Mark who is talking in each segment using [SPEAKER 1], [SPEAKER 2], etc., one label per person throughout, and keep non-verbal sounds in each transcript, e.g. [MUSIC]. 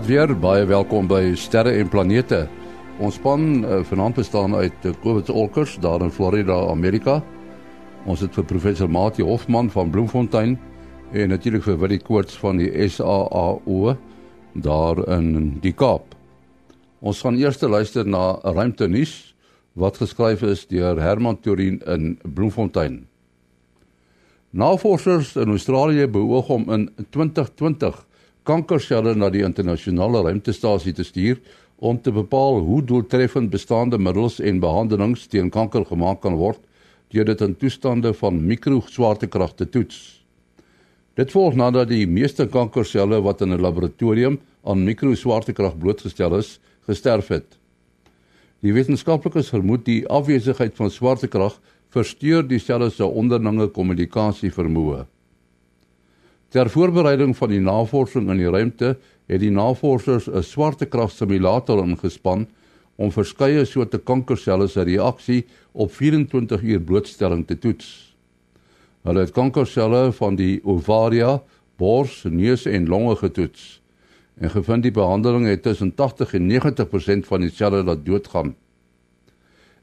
[SPEAKER 1] Goeienaand weer, baie welkom by Sterre en Planete. Ons span uh, vanaand bestaan uit uh, Kobus Olkers daar in Florida, Amerika. Ons het vir professor Mati Hofman van Bloemfontein en natuurlik vir Willie Koorts van die SAAO daar in die Kaap. Ons gaan eers luister na 'n ruimtenuus wat geskryf is deur Herman Turin in Bloemfontein. Navorsers in Australië beoog om in 2020 kankerselle na die internasionale ruimtestasie te stuur om te bepaal hoe doeltreffend bestaande middels en behandelings teen kanker gemaak kan word deur dit in toestande van mikroswaartekrag te toets. Dit volg nadat die meeste kankerselle wat in 'n laboratorium aan mikroswaartekrag blootgestel is, gesterf het. Die wetenskaplikes vermoed die afwesigheid van swaartekrag versteur die selle se onderlinge kommunikasie vermoë. Ter voorbereiding van die navorsing in die ruimte het die navorsers 'n swaartekrag simulator ingespan om verskeie soorte kankerselle se reaksie op 24 uur blootstelling te toets. Hulle het kankerselle van die ovaria, bors, neus en longe getoets en gevind die behandeling het tussen 80 en 90% van die selle laat doodgaan.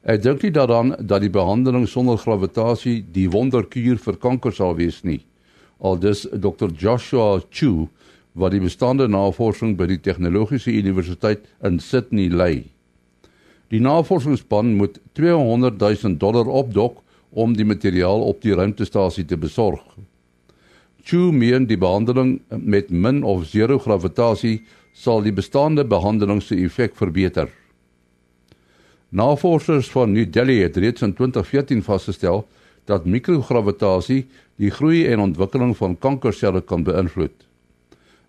[SPEAKER 1] Ek dink nie daaraan dat die behandeling sonder gravitasie die wonderkuur vir kanker sal wees nie. Aldus Dr. Joshua Chu wat die bestaande navorsing by die Tegnologiese Universiteit in Sydney lei. Die navorsingsspan moet 200 000 dollar opdok om die materiaal op die ruimtestasie te besorg. Chu meen die behandeling met min of zero gravitasie sal die bestaande behandeling se effek verbeter. Navorsers van New Delhi het reeds in 2014 vasgestel dat mikrogravitasie die groei en ontwikkeling van kankerselle kan beïnvloed.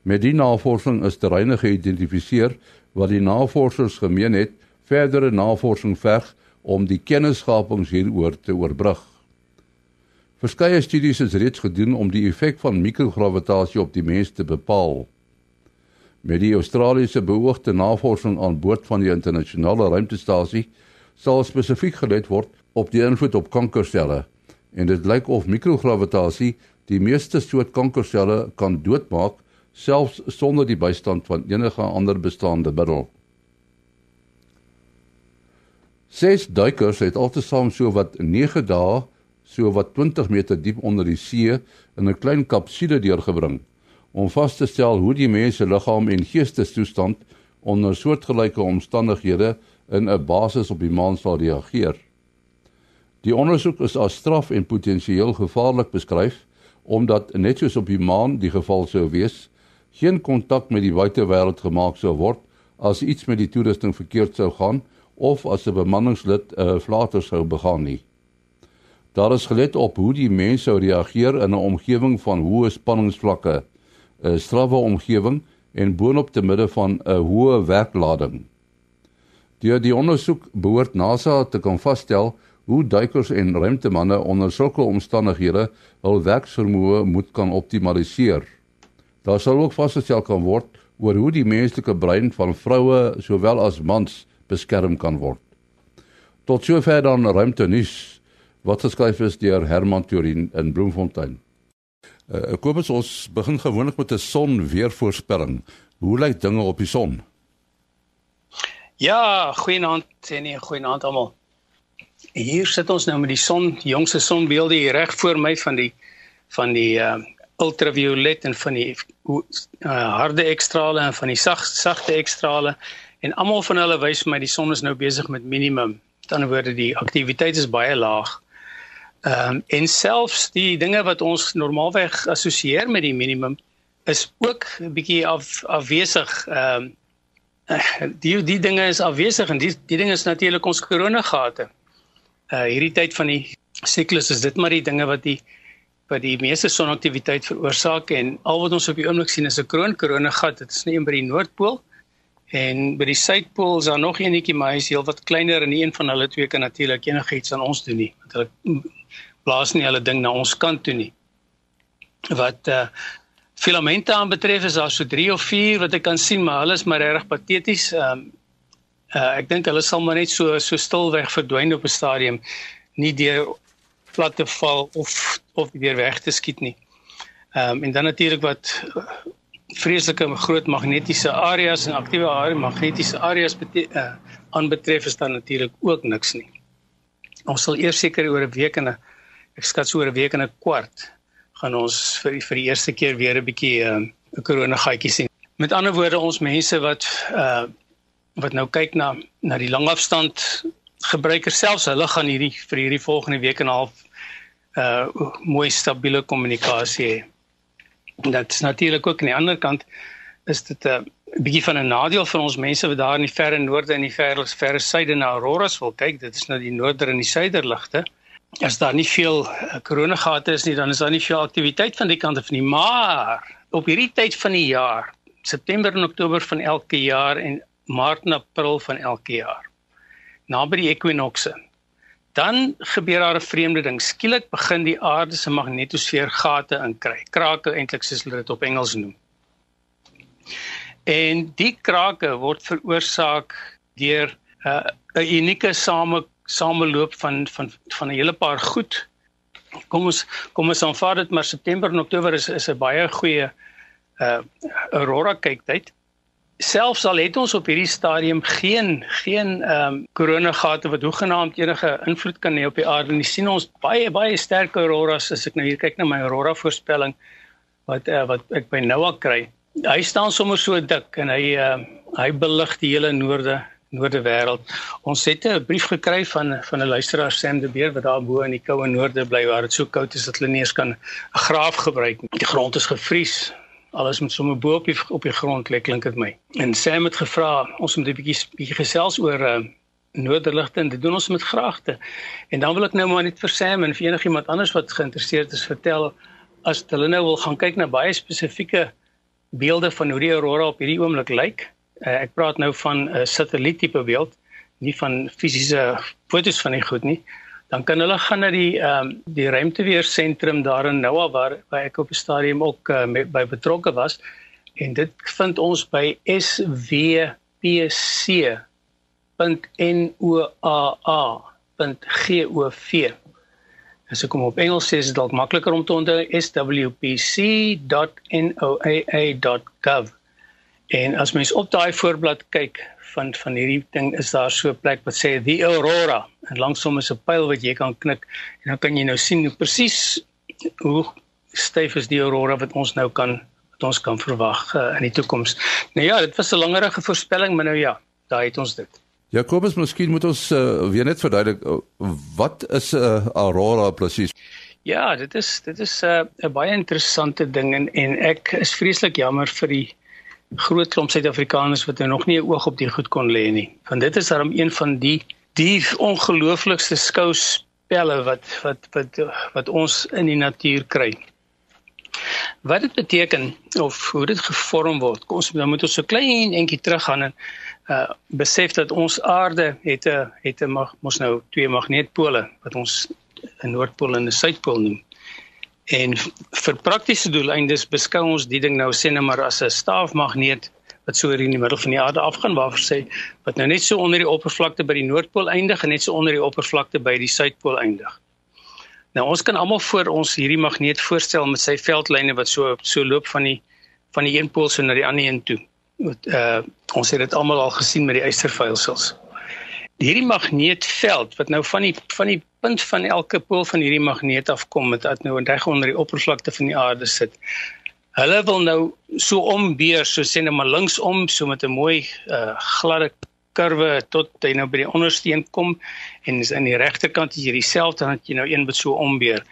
[SPEAKER 1] Met die navorsing is terreine geïdentifiseer wat die navorsers gemeen het verdere navorsing verg om die kennisgapings hieroor te oorbrug. Verskeie studies is reeds gedoen om die effek van mikrogravitasie op die mens te bepaal. Met die Australiese beoogde navorsing aan boord van die internasionale ruimtestasie sal spesifiek gelet word op die invloed op kankerselle en dit lyk of mikrogravitasie die meeste soort kankerselle kan doodmaak selfs sonder die bystand van enige ander bestaande middel. Ses duikers het altesaam so wat 9 dae so wat 20 meter diep onder die see in 'n klein kapsule deurgebring om vas te stel hoe die mens se liggaam en geestestoestand onder soortgelyke omstandighede in 'n basis op die maan sal reageer. Die ondersoek is as straf en potensieel gevaarlik beskryf omdat net soos op die maan die geval sou wees, geen kontak met die buitewêreld gemaak sou word as iets met die toerusting verkeerd sou gaan of as 'n bemanningslid 'n uh, flater sou begaan nie. Daar is gelet op hoe die mens sou reageer in 'n omgewing van hoë spanningsvlakke, 'n strawwe omgewing en boonop te midde van 'n hoë werklading. Deur die ondersoek behoort NASA te kan vasstel hoe duikers en ruimtemanne onder sulke omstandighede hul werksvermoë moet kan optimaliseer. Daar sal ook vasgestel kan word oor hoe die menslike brein van vroue sowel as mans beskerm kan word. Tot sover dan ruimtenuus wat geskryf is deur Herman Turin in Bloemfontein. Uh, ek koop ons begin gewoonlik met 'n sonweervoorspelling. Hoe lyk dinge op die son?
[SPEAKER 2] Ja, goeienaand en nee, goeienaand almal. Hier sit ons nou met die son, die jongste sonbeelde hier reg voor my van die van die uh ultraviolet en van die uh, harde ekstrale en van die sag sagte ekstrale en almal van hulle wys vir my die son is nou besig met minimum. Met ander woorde die aktiwiteit is baie laag. Ehm um, en selfs die dinge wat ons normaalweg assosieer met die minimum is ook 'n bietjie af afwesig. Ehm um, die die dinge is afwesig en die die ding is natuurlik ons koronagate. Uh hierdie tyd van die siklus is dit maar die dinge wat die wat die meeste sonaktiwiteit veroorsaak en al wat ons op die oomblik sien is 'n kroon koronagat. Dit is nie in by die noordpool en by die suidpool is daar nog eenetjie maar hy is heelwat kleiner en nie een van hulle twee kan natuurlik enigiets aan ons doen nie. Want hulle plaas nie hulle ding na ons kant toe nie. Wat uh filamente aan betref is daar so 3 of 4 wat ek kan sien, maar hulle is maar regtig pateties. Um uh ek dink hulle sal maar net so so stilweg verdwyn op 'n stadium nie deur plat te val of of deur weg te skiet nie. Um en dan natuurlik wat vreeslike groot magnetiese areas en aktiewe area magnetiese areas uh, aanbetref is daar natuurlik ook niks nie. Ons sal eers seker oor 'n week en 'n ek skat so oor 'n week en 'n kwart gaan ons vir die, vir die eerste keer weer 'n bietjie 'n uh, korona gaatjie sien. Met ander woorde ons mense wat uh wat nou kyk na na die langafstand gebruikers selfs hulle gaan hierdie vir hierdie volgende week en 'n half uh mooi stabiele kommunikasie hê. Dit is natuurlik ook aan die ander kant is dit 'n uh, bietjie van 'n nadeel vir ons mense wat daar in die verre noorde en die verre verre suide na auroras wil kyk. Dit is nou die noorder en die suiderligte. As daar nie veel uh, koronagate is nie, dan is daar nie veel aktiwiteit van die kant af nie. Maar op hierdie tyd van die jaar, September en Oktober van elke jaar en Maart en April van elke jaar, naby die ekwinokse, dan gebeur daar 'n vreemde ding. Skielik begin die aarde se magnetosfeer gate inkry. Krake eintlik soos hulle dit op Engels noem. En die krake word veroorsaak deur 'n uh, 'n unieke same sameloop van van van 'n hele paar goed. Kom ons kom ons aanvaar dit maar September en Oktober is is 'n baie goeie uh aurora kyktyd selfs al het ons op hierdie stadium geen geen ehm um, koronagate wat hoegenaamd enige invloed kan hê op die aarde nie sien ons baie baie sterk auroras as ek nou hier kyk na my aurora voorspelling wat uh, wat ek by Noah kry. Hy staan sommer so dik en hy uh, hy belig die hele noorde noorde wêreld. Ons het 'n brief gekry van van 'n luisteraar Sam de Beer wat daar bo in die koue noorde bly waar dit so koud is dat hulle nie eens kan 'n graaf gebruik nie. Die grond is gevries alles met sommer bo op die op die grond lê klink dit my. En Sam het gevra ons moet 'n bietjie bietjie gesels oor uh, noorderligte en dit doen ons met graagte. En dan wil ek nou maar net vir Sam en vir enigiemand anders wat geïnteresseerd is vertel as hulle nou wil gaan kyk na baie spesifieke beelde van hoe die aurora op hierdie oomblik lyk. Uh, ek praat nou van 'n uh, satellietipe beeld, nie van fisiese fotos van die goed nie dan kan hulle gaan na die ehm um, die ruimteweer sentrum daar in Noah waar waar ek op die stadium ook uh, met, by betrokke was en dit vind ons by swpc.noaa.gov. As ek kom op Engels sê is dit dalk makliker om te onthou swpc.noaa.gov. En as mens op daai voorblad kyk, van van hierdie ding is daar so 'n plek wat sê die aurora en langsom is 'n pyl wat jy kan knik en dan kan jy nou sien hoe presies hoe styf is die aurora wat ons nou kan wat ons kan verwag uh, in die toekoms. Nou ja, dit was 'n langerige voorspelling, maar nou ja, daar het ons dit.
[SPEAKER 1] Jakobus, miskien moet ons uh, weer net verduidelik uh, wat is 'n uh, aurora presies?
[SPEAKER 2] Ja, dit is dit is 'n uh, baie interessante ding en, en ek is vreeslik jammer vir die groot klomp Suid-Afrikaners wat nou nog nie 'n oog op die goed kon lê nie. Want dit is daarom een van die die ongelooflikste skouspelle wat wat wat wat ons in die natuur kry. Wat dit beteken of hoe dit gevorm word. Kom ons dan moet ons so klein entjie teruggaan en uh besef dat ons aarde het 'n het 'n mos nou twee magneetpole wat ons 'n noordpool en 'n suidpool noem. En vir praktiese doeleindes beskou ons die ding nou sê net maar as 'n staafmagneet wat so in die middel van die aarde afgaan waarvoor sê wat nou net so onder die oppervlakte by die noordpool eindig en net so onder die oppervlakte by die suidpool eindig. Nou ons kan almal voor ons hierdie magneet voorstel met sy veldlyne wat so so loop van die van die een pool so na die ander een toe. Met, uh ons het dit almal al gesien met die ystervuilsels hierdie magneetveld wat nou van die van die punt van elke pool van hierdie magneet afkom met dat nou reg onder die oppervlakte van die aarde sit. Hulle wil nou so ombeer, so sê net maar linksom, so met 'n mooi uh, gladde kurwe tot hy nou by die ondersteen kom en is aan die regterkant is jy dieselfde dan jy nou een wat so ombeer.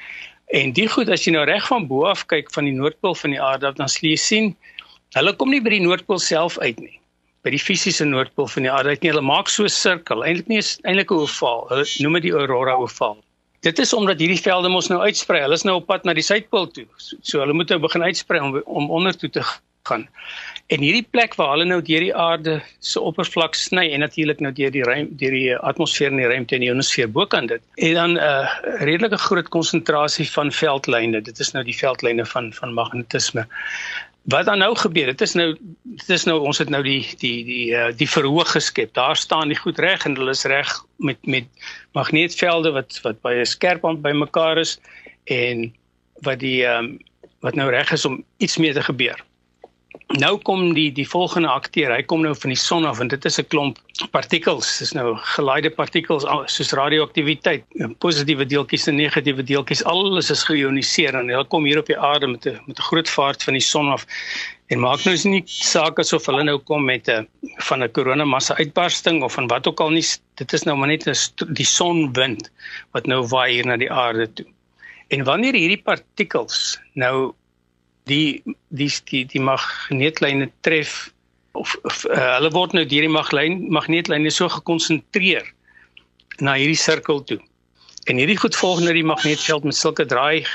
[SPEAKER 2] En die goed as jy nou reg van bo af kyk van die noordpool van die aarde, dan sal jy sien hulle kom nie by die noordpool self uit nie by die fisiese noordpool van die aarde. Hulle maak so 'n sirkel, eintlik nie eintlik 'n ovaal. Hulle noem dit die aurora ovaal. Dit is omdat hierdie velde mos nou uitsprei. Hulle is nou op pad na die suidpool toe. So, so hulle moet nou begin uitsprei om om onder toe te gaan. En hierdie plek waar hulle nou deur die aarde se oppervlak sny en natuurlik nou deur die ruim deur die atmosfeer en die ruimte en die ionosfeer bokant dit. En dan 'n uh, redelike groot konsentrasie van veldlyne. Dit is nou die veldlyne van van magnetisme wat dan nou gebeur? Dit is nou dit is nou ons het nou die die die uh, die verhoog geskep. Daar staan die goed reg en hulle is reg met met magneetvelde wat wat baie skerp aan by mekaar is en wat die um, wat nou reg is om iets mee te gebeur. Nou kom die die volgende akteur. Hy kom nou van die son af en dit is 'n klomp partikels. Dis nou gelaaide partikels soos radioaktiwiteit, positiewe deeltjies en negatiewe deeltjies. Alles is geioniseer en hulle kom hier op die aarde met 'n met 'n groot vaart van die son af. En maak nou is nie saak asof hulle nou kom met 'n van 'n koronamassa uitbarsting of van wat ook al nie. Dit is nou maar net die sonwind wat nou waai hier na die aarde toe. En wanneer hierdie partikels nou die die die die magneetlyne tref of, of uh, hulle word nou deur die maglyn magneetlyne so gekonsentreer na hierdie sirkel toe. En hierdie goed volg nou die magneetveld met sulke draai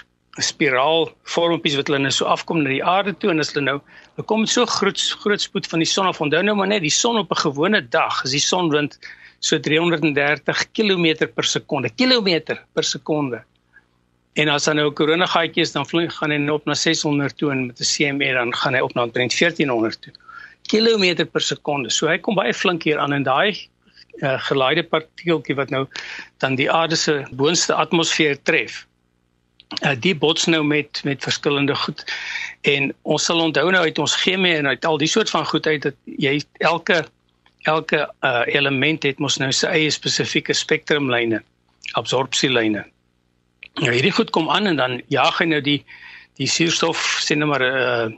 [SPEAKER 2] spiraal vormpies wat hulle nou so afkom na die aarde toe en as hulle nou hulle kom so groot groot spoed van die son af onthou nou maar net die son op 'n gewone dag as die sonwind so 330 km per sekonde kilometer per sekonde En as dan nou 'n koronagaatjie is, dan vlieg gaan hy op na 600 toe en met 'n CME dan gaan hy op na omtrent 1400 toe. Kilometer per sekonde. So hy kom baie flink hier aan en daai uh, geleide partikeltjie wat nou dan die aarde se boonste atmosfeer tref. Uh, die bots nou met met verskillende goed. En ons sal onthou nou uit ons chemie en uit al die soort van goed uit dat jy elke elke uh, element het mos nou sy eie spesifieke spektrumlyne, absorpsielyne. Nou hierdie goed kom aan en dan jaag hy nou die die suurstof sien nou maar 'n uh,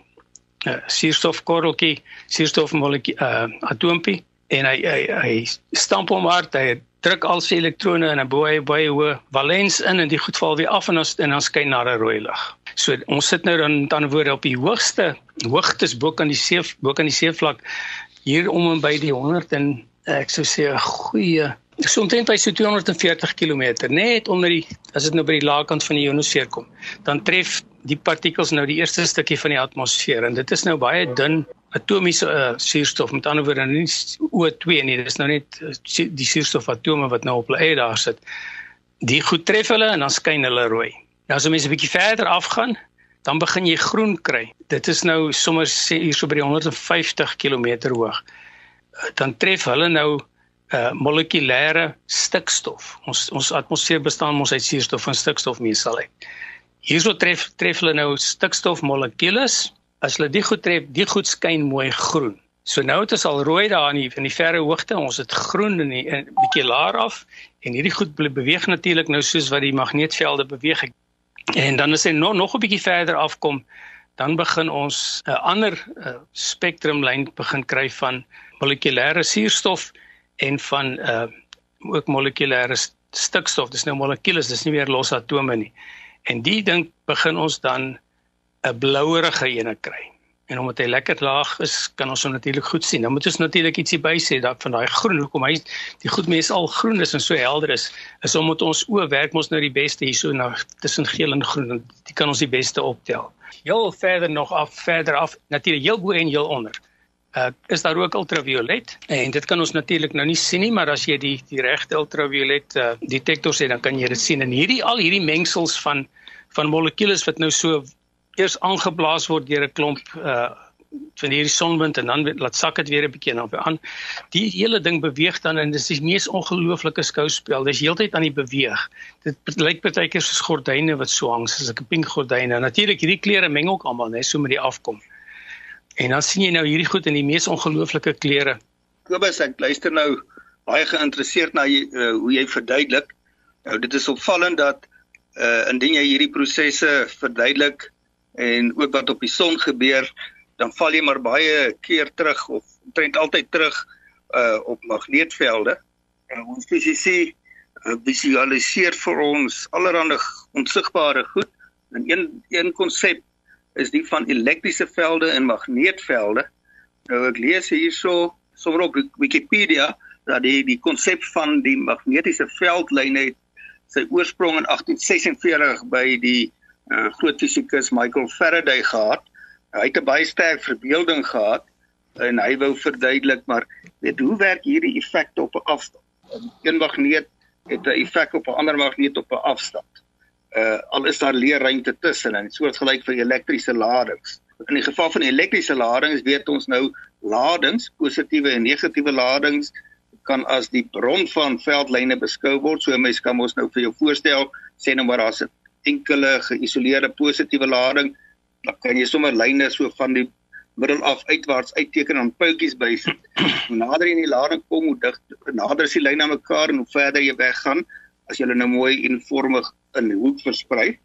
[SPEAKER 2] uh, suurstofkorreltjie, suurstofmolekuul uh, atoompie en hy hy, hy stamp hom hard, hy druk al sy elektrone in 'n baie baie hoë valens in en die goed val weer af en ons en dan skyn na 'n rooi lig. So ons sit nou dan dan woorde op die hoogste hoogtes bo kan die see bo kan die seevlak hier om en by die 100 en ek sou sê 'n goeie so omtrent by so 240 km net onder die as dit nou by die laagkant van die ionosfeer kom dan tref die partikels nou die eerste stukkie van die atmosfeer. En dit is nou baie dun atomiese uh, suurstof. Met ander woorde nie O2 nie dis nou net uh, die suurstofatome wat nou op hulle eie daar sit. Die goed tref hulle en dan skyn hulle rooi. Nou as jy mens 'n bietjie verder afgaan dan begin jy groen kry. Dit is nou sommer sê hier so by die 150 km hoog. Dan tref hulle nou uh molekulêre stikstof. Ons ons atmosfeer bestaan mos uit suurstof en stikstof meesal uit. Hierso tref tref hulle nou stikstofmolekules. As hulle die goed tref, die goed skyn mooi groen. So nou het ons al rooi daar in die, in die verre hoogte. Ons het groen in die 'n bietjie laer af en hierdie goed beweeg natuurlik nou soos wat die magneetvelde beweeg. En dan as hy nog nog 'n bietjie verder afkom, dan begin ons 'n ander uh, spektrumlyn begin kry van molekulêre suurstof en van uh ook molekulêre stikstof. Dis nou molekules, dis nie meer losse atome nie. En die ding begin ons dan 'n blouerige ene kry. En omdat hy lekker laag is, kan ons hom natuurlik goed sien. Dan moet ons natuurlik ietsie by sê dat van daai groen hoekom hy die goed mense al groen is en so helder is, is omdat ons oë werk mos nou die beste hierso na tussen geel en groen. Dit kan ons die beste optel. Heel verder nog af, verder af, natuurlik heel bo en heel onder uh, is daar ook ultraviolet en dit kan ons natuurlik nou nie sien nie maar as jy die die regte ultraviolet uh, detektors het dan kan jy dit sien en hierdie al hierdie mengsels van van molekules wat nou so eers aangeblaas word deur 'n klomp uh, van hierdie sonwind en dan laat sak dit weer 'n bietjie na aan. Die hele ding beweeg dan en dis die mees ongelooflike skouspel. Dis heeltyd aan die beweeg. Dit lyk partykeer soos gordyne wat so hang, soos 'n pink gordyne. Natuurlik hierdie kleure meng ook almal net so met die afkom. En dan sien jy nou hierdie goed in die mees ongelooflike kleure.
[SPEAKER 3] Kobus, ek luister nou baie geïnteresseerd na jy, uh, hoe jy verduidelik. Nou dit is opvallend dat uh indien jy hierdie prosesse verduidelik en ook wat op die son gebeur, dan val jy maar baie keer terug of trend altyd terug uh op magneetvelde. En ons fisici uh, visualiseer vir ons allerlei onsigbare goed. En een een konsep is die van elektriese velde en magneetvelde. Nou ek lees hierso sommer op Wikipedia dat die die konsep van die magnetiese veldlyne sy oorsprong in 1846 by die uh, groot fisikus Michael Faraday gehad. Hy het 'n baie sterk verbeelding gehad en hy wou verduidelik maar weet hoe werk hierdie effekte op 'n afstand? Een magneet het 'n effek op 'n ander magneet op 'n afstand uh al is daar leerruimte tussen en soortgelyk vir elektriese ladings. In die geval van elektriese ladings weet ons nou ladings, positiewe en negatiewe ladings kan as die bron van veldlyne beskou word. So mense kan ons nou vir jou voorstel, sê nou maar daar's 'n enkele geïsoleerde positiewe lading, dan kan jy sommer lyne so van die middel af uitwaarts uitteken aan poutjies bysit. [CLEARS THROAT] Hoe nader jy in die lading kom, hoe dig nader is die lyne aan mekaar en hoe verder jy weggaan as jy nou mooi uniformig in die hoek versprei.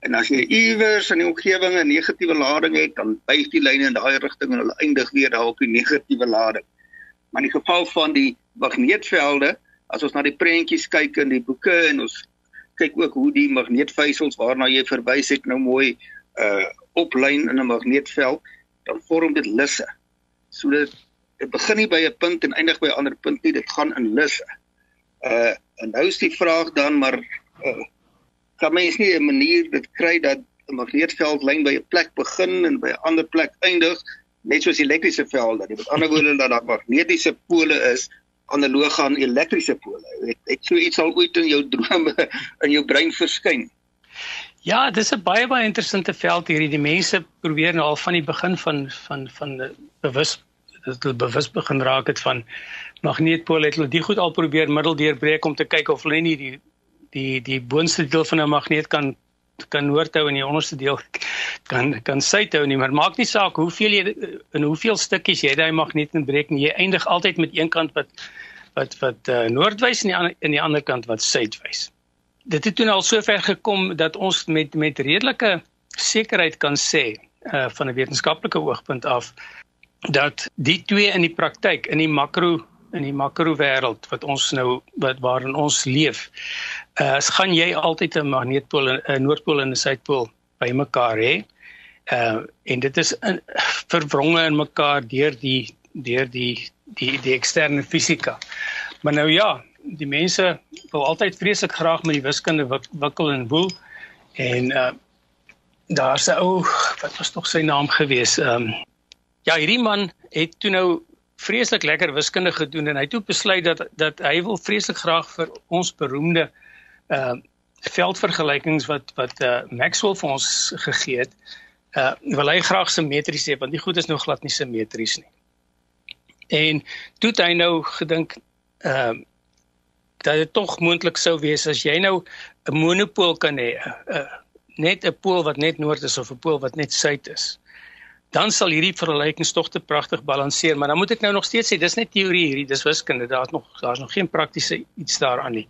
[SPEAKER 3] En as jy iewers in die omgewing 'n negatiewe lading het, dan buig die lyne in daai rigting en hulle eindig weer daar op die negatiewe lading. Maar in die geval van die magneetvelde, as ons na die prentjies kyk in die boeke en ons kyk ook hoe die magneetvysels waarna jy verwys het nou mooi uh oplyn in 'n magneetveld, dan vorm dit lisse. So dit dit begin nie by 'n punt en eindig by 'n ander punt nie, dit gaan in lisse. Uh en nou is die vraag dan maar uh kan mens nie 'n manier dit kry dat 'n magneetveld lyn by 'n plek begin en by 'n ander plek eindig net soos elektriese velde. Dit met ander woorde dat daar magnetiese pole is analoog aan elektriese pole. Het, het so iets al ooit in jou drome [LAUGHS] in jou brein verskyn?
[SPEAKER 2] Ja, dis 'n baie baie interessante veld hierdie. Die mense probeer nou al van die begin van van van bewus dit hulle bewus begin raak het van magneetpole het hulle die goed al probeer middeldeurbreek om te kyk of hulle nie die die die boonste deel van 'n magneet kan kan noordhou en die onderste deel kan kan suidhou nie maar maak nie saak hoeveel jy in hoeveel stukkies jy daai magneet in breek nie. Jy eindig altyd met een kant wat wat wat uh, noordwys en die ander in die ander kant wat suidwys. Dit het toe al sover gekom dat ons met met redelike sekerheid kan sê uh, van 'n wetenskaplike oogpunt af dat die twee in die praktyk in die makro in die makro wêreld wat ons nou wat waarin ons leef. Uh gaan jy altyd 'n magneetpool en 'n noordpool en 'n suidpool bymekaar hê. Uh en dit is in, verwronge in mekaar deur die deur die die die eksterne fisika. Maar nou ja, die mense wil altyd vreeslik graag met die wiskunde wik, wikkel en woel en uh daar's 'n ou wat was tog sy naam gewees. Ehm um, ja, hierdie man het toe nou vreeslik lekker wiskunde gedoen en hy het toe besluit dat dat hy wil vreeslik graag vir ons beroemde uh veldvergelykings wat wat uh Maxwell vir ons gegee het uh wil hy graag simmetries hê want die goed is nou glad nie simmetries nie. En toe het hy nou gedink uh dat dit tog moontlik sou wees as jy nou 'n monopool kan hê, uh, net 'n pool wat net noord is of 'n pool wat net suid is dan sal hierdie vergelykings tog te pragtig balanseer, maar dan moet ek nou nog steeds sê dis net teorie hierdie, dis wiskunde, daar's nog daar's nog geen praktiese iets daaraan nie.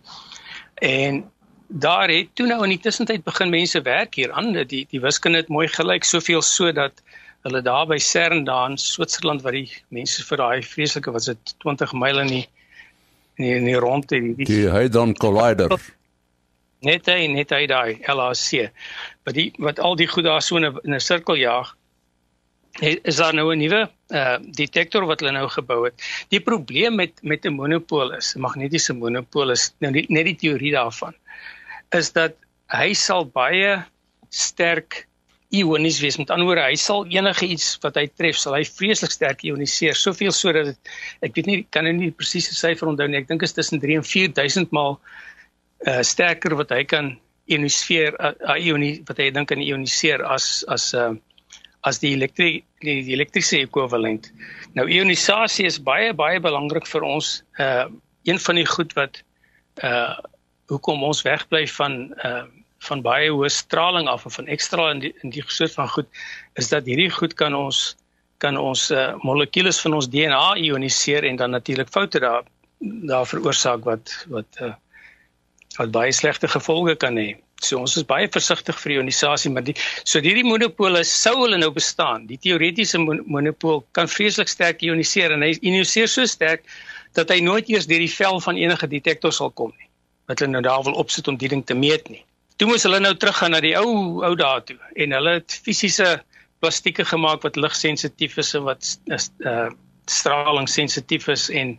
[SPEAKER 2] En daar het toe nou in die tussentyd begin mense werk hier aan die die wiskunde het mooi gelyk soveel so dat hulle daar by CERN daar in Switserland waar die mense vir daai vreeslike wat dit 20 myl in die in die, in die rond die
[SPEAKER 1] die, die Hadron Collider
[SPEAKER 2] net hy net hy daai LHC wat die wat al die goed daar so in 'n sirkel jaag is daar nou 'n nuwe uh detektor wat hulle nou gebou het. Die probleem met met 'n monopool is, 'n magnetiese monopool is nou die, net die teorie daarvan is dat hy sal baie sterk ionies wees. Met ander woorde, hy sal enige iets wat hy tref, sal hy vreeslik sterk ioniseer, soveel sodat dit ek weet nie kan nou nie die presiese syfer onthou nie. Ek dink is tussen 3 en 4000 maal uh sterker wat hy kan ioniseer uh, uh, ionie wat hy dink kan ioniseer as as uh as die elektrie die, die elektriese ekwivalent. Nou ionisasie is baie baie belangrik vir ons. Uh een van die goed wat uh hoekom ons wegbly van uh van baie hoë straling af of van ekstra in die, in die soort van goed is dat hierdie goed kan ons kan ons uh, molekules van ons DNA ioniseer en dan natuurlik foute daar daar veroorsaak wat wat uh, wat baie slegte gevolge kan hê. So ons is baie versigtig vir ionisasie, maar die so hierdie monopole sou hulle nou bestaan. Die teoretiese monopool kan vreeslik sterk ioniseer en hy ioniseer so sterk dat hy nooit eers deur die vel van enige detektor sal kom nie. Wat hulle nou daar wil opsit om die ding te meet nie. Toe moes hulle nou teruggaan na die ou ou daartoe en hulle het fisiese plastieke gemaak wat ligsensitief is en wat is uh straling sensitief is en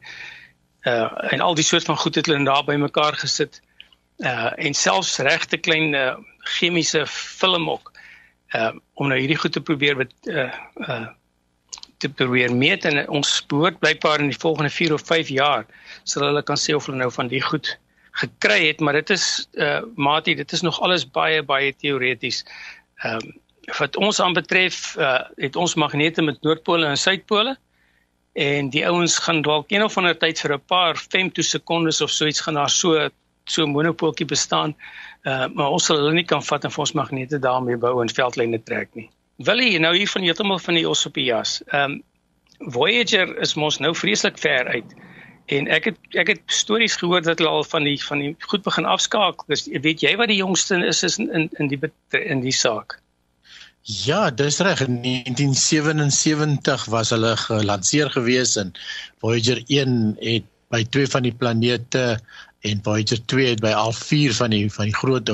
[SPEAKER 2] uh en al die soort van goed het hulle daar bymekaar gesit uh en selfs regte klein uh, chemiese film ook uh om nou hierdie goed te probeer met uh uh te probeer meet en ons behoort blykbaar in die volgende 4 of 5 jaar sal hulle kan sê of hulle nou van die goed gekry het maar dit is uh maatie dit is nog alles baie baie teoreties. Ehm um, wat ons aanbetref uh het ons magnete met noordpole en suidpole en die ouens gaan dalk een of ander tyd vir 'n paar femtosekondes of so iets gaan daar so so 'n monopooltjie bestaan. Uh maar ons sal hulle nie kan vat en vir ons magnete daarmee bou en veldlyne trek nie. Willie, nou hier van heeltemal van die os op die jas. Ehm um, Voyager is mos nou vreeslik ver uit. En ek het ek het stories gehoor dat hulle al van die van die goed begin afskakel. Dis weet jy wat die jongste is is in in die in die saak.
[SPEAKER 4] Ja, dis reg. In 1977 was hulle gelanseer gewees en Voyager 1 het by twee van die planete en Voyager 2 het by al vier van die van die groot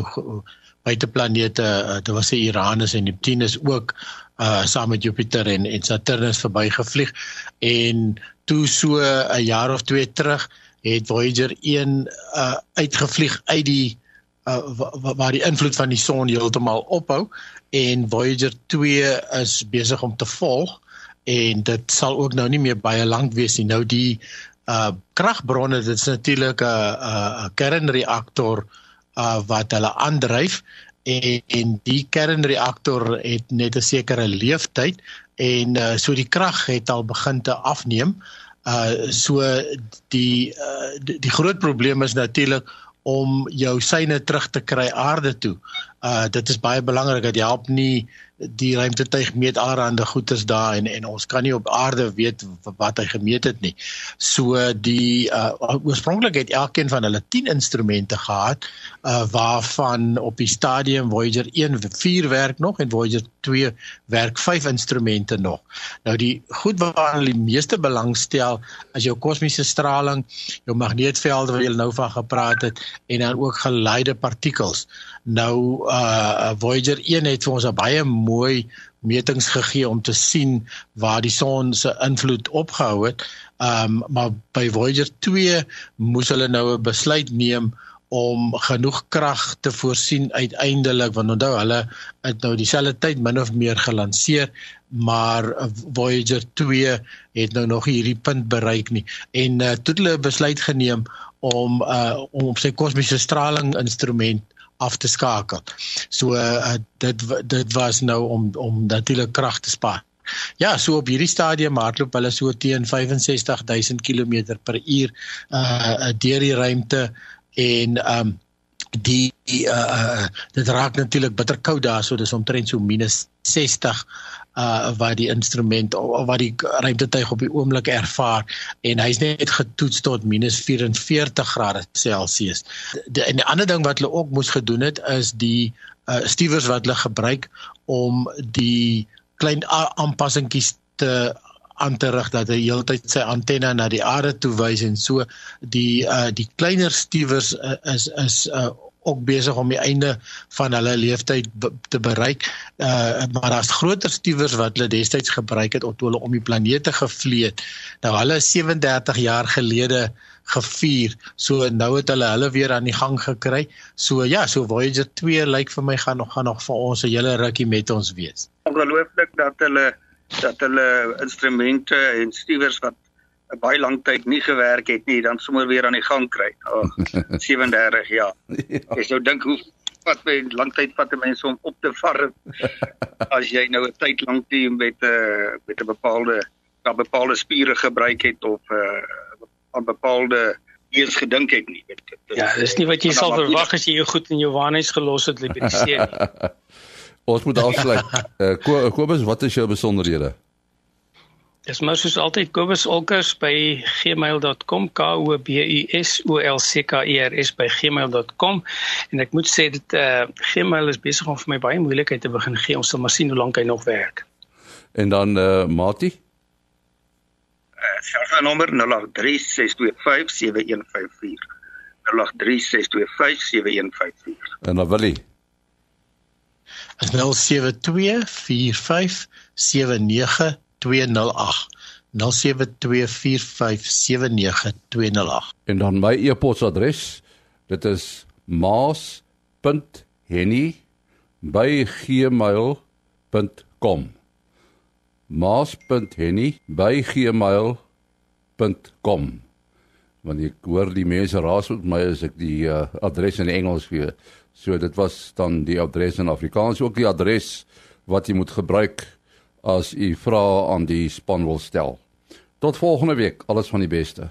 [SPEAKER 4] buiteplanete, uh, dit was se Uranus en Neptunus ook uh saam met Jupiter en en Saturnus verbygevlieg en toe so 'n jaar of twee terug het Voyager 1 uh uitgevlieg uit die uh waar die invloed van die son heeltemal ophou en Voyager 2 is besig om te volg en dit sal ook nou nie meer baie lank wees nie. Nou die uh kragbronne, dit is natuurlik 'n 'n kernreaktor uh wat hulle aandryf en, en die kernreaktor het net 'n sekere leeftyd en uh so die krag het al begin te afneem. Uh so die uh die, die groot probleem is natuurlik om jou syne terug te kry aarde toe. Uh dit is baie belangrik dat jy help nie die ruimtetuig meet allerhande goeters daar en en ons kan nie op aarde weet wat hy gemeet het nie. So die uh oorspronklik het elkeen van hulle 10 instrumente gehad uh waarvan op die stadium Voyager 1 4 werk nog en Voyager 2 werk 5 instrumente nog. Nou die goed waar hulle die meeste belang stel as jou kosmiese straling, jou magneetvelde wat jy nou van gepraat het en dan ook geleide partikels. Nou uh Voyager 1 het vir ons 'n baie mooi metings gegee om te sien waar die son se invloed opgehou het. Um maar by Voyager 2 moes hulle nou 'n besluit neem om genoeg krag te voorsien uiteindelik want onthou hulle het nou dieselfde tyd min of meer gelanseer maar Voyager 2 het nou nog hierdie punt bereik nie en uh, toe hulle besluit geneem om uh, om op sy kosmiese straling instrument af te skakel. So uh, dit dit was nou om om natuurlik krag te spaar. Ja, so op hierdie stadium hardloop hulle so teen 65000 km per uur uh deur die ruimte en um die uh dit raak natuurlik bitter koud daar so dis omtrent so minus 60 uh wat die instrument of wat die ruimtetuig op die oomblik ervaar en hy's net getoets tot minus 44 grade Celsius. Die, en 'n ander ding wat hulle ook moes gedoen het is die uh stiewers wat hulle gebruik om die klein aanpassingkies te aan te rig dat hy heeltyd sy antenne na die aarde toe wys en so die uh die kleiner stiewers uh, is is uh ook besig om die einde van hulle leeftyd te bereik. Uh maar daar's groter stiewers wat hulle destyds gebruik het om hulle om die planeet te gevlieg. Nou hulle is 37 jaar gelede gevier. So nou het hulle hulle weer aan die gang gekry. So ja, so Voyager 2 lyk vir my gaan nog gaan nog vir ons 'n hele rukkie met ons wees.
[SPEAKER 3] Ongelooflik dat hulle dat hulle instrumente en stiewers wat baie lang tyd nie gewerk het nie, dan sommer weer aan die gang kry. Ag, 37 jaar. Ja. Ek sou dink hoe wat my lang tyd vat om mense om op te varm [LAUGHS] as jy nou 'n tyd lank nie met 'n uh, met 'n bepaalde na bepaalde spiere gebruik het of 'n uh, aan bepaalde eers gedink het nie. Weet,
[SPEAKER 2] dit, ja, dis nie wat jy sal verwag as jy jou goed in jou waarheid gelos het by die see nie.
[SPEAKER 1] Ons moet afsluit. Uh, Kobus, wat is jou besonderhede?
[SPEAKER 2] Dis maar soos altyd Kobus Olkers by gmail.com k o b u s o l c k e r s by gmail.com en ek moet sê dit eh uh, Gmail is besig om vir my baie moeilikheid te begin gee. Ons sal maar sien hoe lank hy nog werk.
[SPEAKER 1] En dan eh uh, Mati?
[SPEAKER 3] Eh uh, selfoonnommer 0836257154. 0836257154.
[SPEAKER 1] En dan Willie.
[SPEAKER 4] 0724579208
[SPEAKER 1] En dan my e-posadres. Dit is maas.henny@gmail.com. maas.henny@gmail.com. Want ek hoor die mense raas met my as ek die uh, adres in Engels gee. So dit was dan die adres in Afrikaans ook die adres wat jy moet gebruik as u vrae aan die span wil stel. Tot volgende week, alles van die beste.